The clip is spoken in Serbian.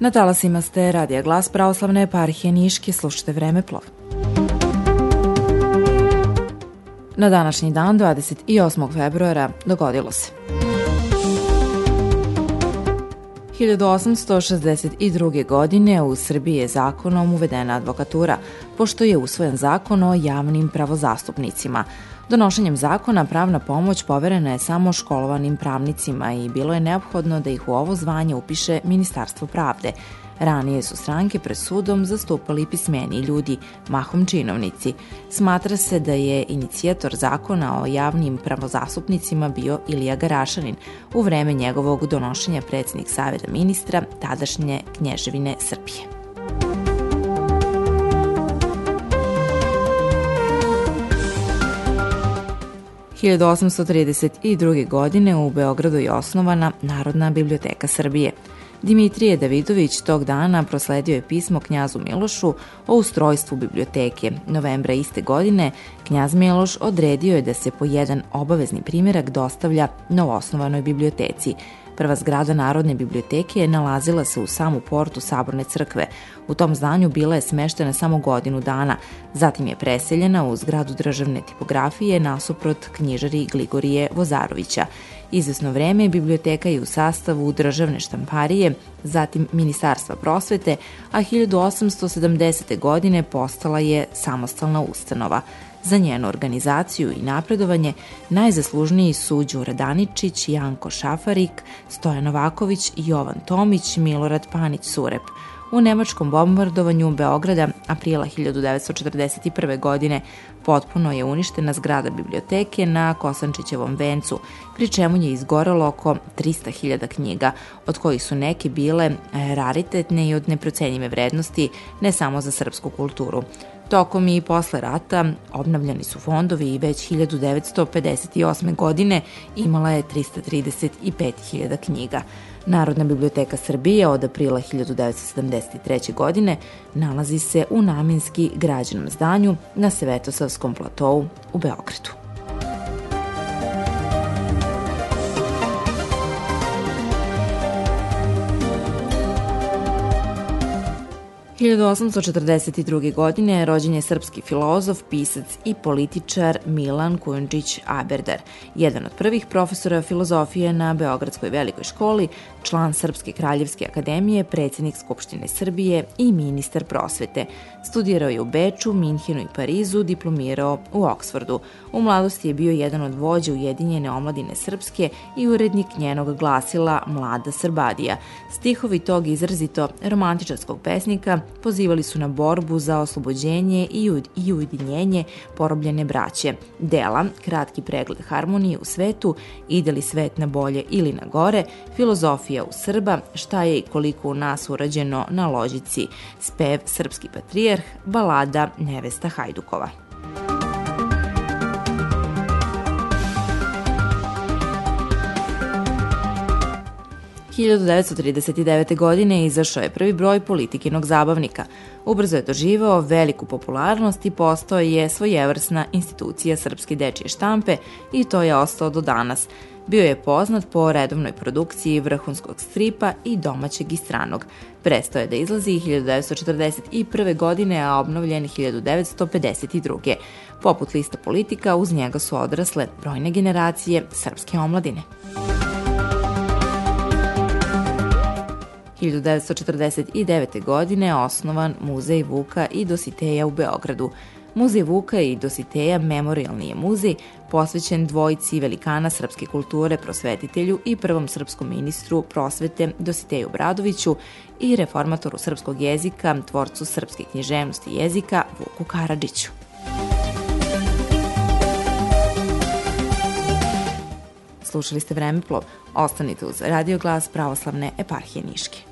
Na talasima ste Radija Glas Pravoslavne eparhije Niški, slušate Vremeplov. Na današnji dan, 28. februara, dogodilo se. 1862. godine u Srbiji je zakonom uvedena advokatura, pošto je usvojen zakon o javnim pravozastupnicima. Donošenjem zakona pravna pomoć poverena je samo školovanim pravnicima i bilo je neophodno da ih u ovo zvanje upiše Ministarstvo pravde. Ranije su stranke pred sudom zastupali pismeni ljudi, mahom činovnici. Smatra se da je inicijator zakona o javnim pravozastupnicima bio Ilija Garašanin, u vreme njegovog donošenja predsednik Savjeta ministra tadašnje Knježevine Srbije. 1832. godine u Beogradu je osnovana Narodna biblioteka Srbije. Dimitrije Davidović tog dana prosledio je pismo knjazu Milošu o ustrojstvu biblioteke. Novembra iste godine knjaz Miloš odredio je da se po jedan obavezni primjerak dostavlja novoosnovanoj biblioteci – Prva zgrada Narodne biblioteke je nalazila se u samu portu Saborne crkve. U tom zdanju bila je smeštena samo godinu dana. Zatim je preseljena u zgradu državne tipografije nasuprot knjižari Gligorije Vozarovića. Izvesno vreme biblioteka je u sastavu državne štamparije, zatim Ministarstva prosvete, a 1870. godine postala je samostalna ustanova. Za njenu organizaciju i napredovanje najzaslužniji su Đura Daničić, Janko Šafarik, Stojan Novaković, Jovan Tomić, Milorad Panić-Surep. U nemačkom bombardovanju Beograda aprila 1941. godine potpuno je uništena zgrada biblioteke na Kosančićevom vencu, pri čemu je izgoralo oko 300.000 knjiga, od kojih su neke bile raritetne i od neprocenjive vrednosti ne samo za srpsku kulturu. Tokom i posle rata obnavljani su fondovi i već 1958. godine imala je 335.000 knjiga. Narodna biblioteka Srbije od aprila 1973. godine nalazi se u namenski građenom zdanju na Svetosavskom platovu u Beogradu. 1842. godine rođen je srpski filozof, pisac i političar Milan Kujundžić Aberdar, jedan od prvih profesora filozofije na Beogradskoj velikoj školi, član Srpske kraljevske akademije, predsednik Skupštine Srbije i ministar prosvete. Studirao je u Beču, Minhenu i Parizu, diplomirao u Oksfordu. U mladosti je bio jedan od vođa Ujedinjene omladine Srpske i urednik njenog glasila Mlada Srbadija. Stihovi tog izrazito romantičarskog pesnika pozivali su na borbu za oslobođenje i ujedinjenje porobljene braće. Dela, kratki pregled harmonije u svetu, ide li svet na bolje ili na gore, filozofija u Srba, šta je i koliko u nas urađeno na ložici, spev Srpski patrijarh, balada Nevesta Hajdukova. 1939. godine izašao je prvi broj politikinog zabavnika. Ubrzo je doživao veliku popularnost i postao je svojevrsna institucija srpske dečije štampe i to je ostao do danas. Bio je poznat po redovnoj produkciji vrhunskog stripa i domaćeg i stranog. Prestao je da izlazi 1941. godine, a obnovljen 1952. Poput lista politika, uz njega su odrasle brojne generacije srpske omladine. 1949. godine osnovan Muzej Vuka i Dositeja u Beogradu. Muzej Vuka i Dositeja memorialni je muzej posvećen dvojici velikana srpske kulture, prosvetitelju i prvom srpskom ministru prosvete Dositeju Bradoviću i reformatoru srpskog jezika, tvorcu srpske književnosti jezika Vuku Karadžiću. Slušali ste Vremeplov. Ostanite uz Radio Glas Pravoslavne eparhije Niške.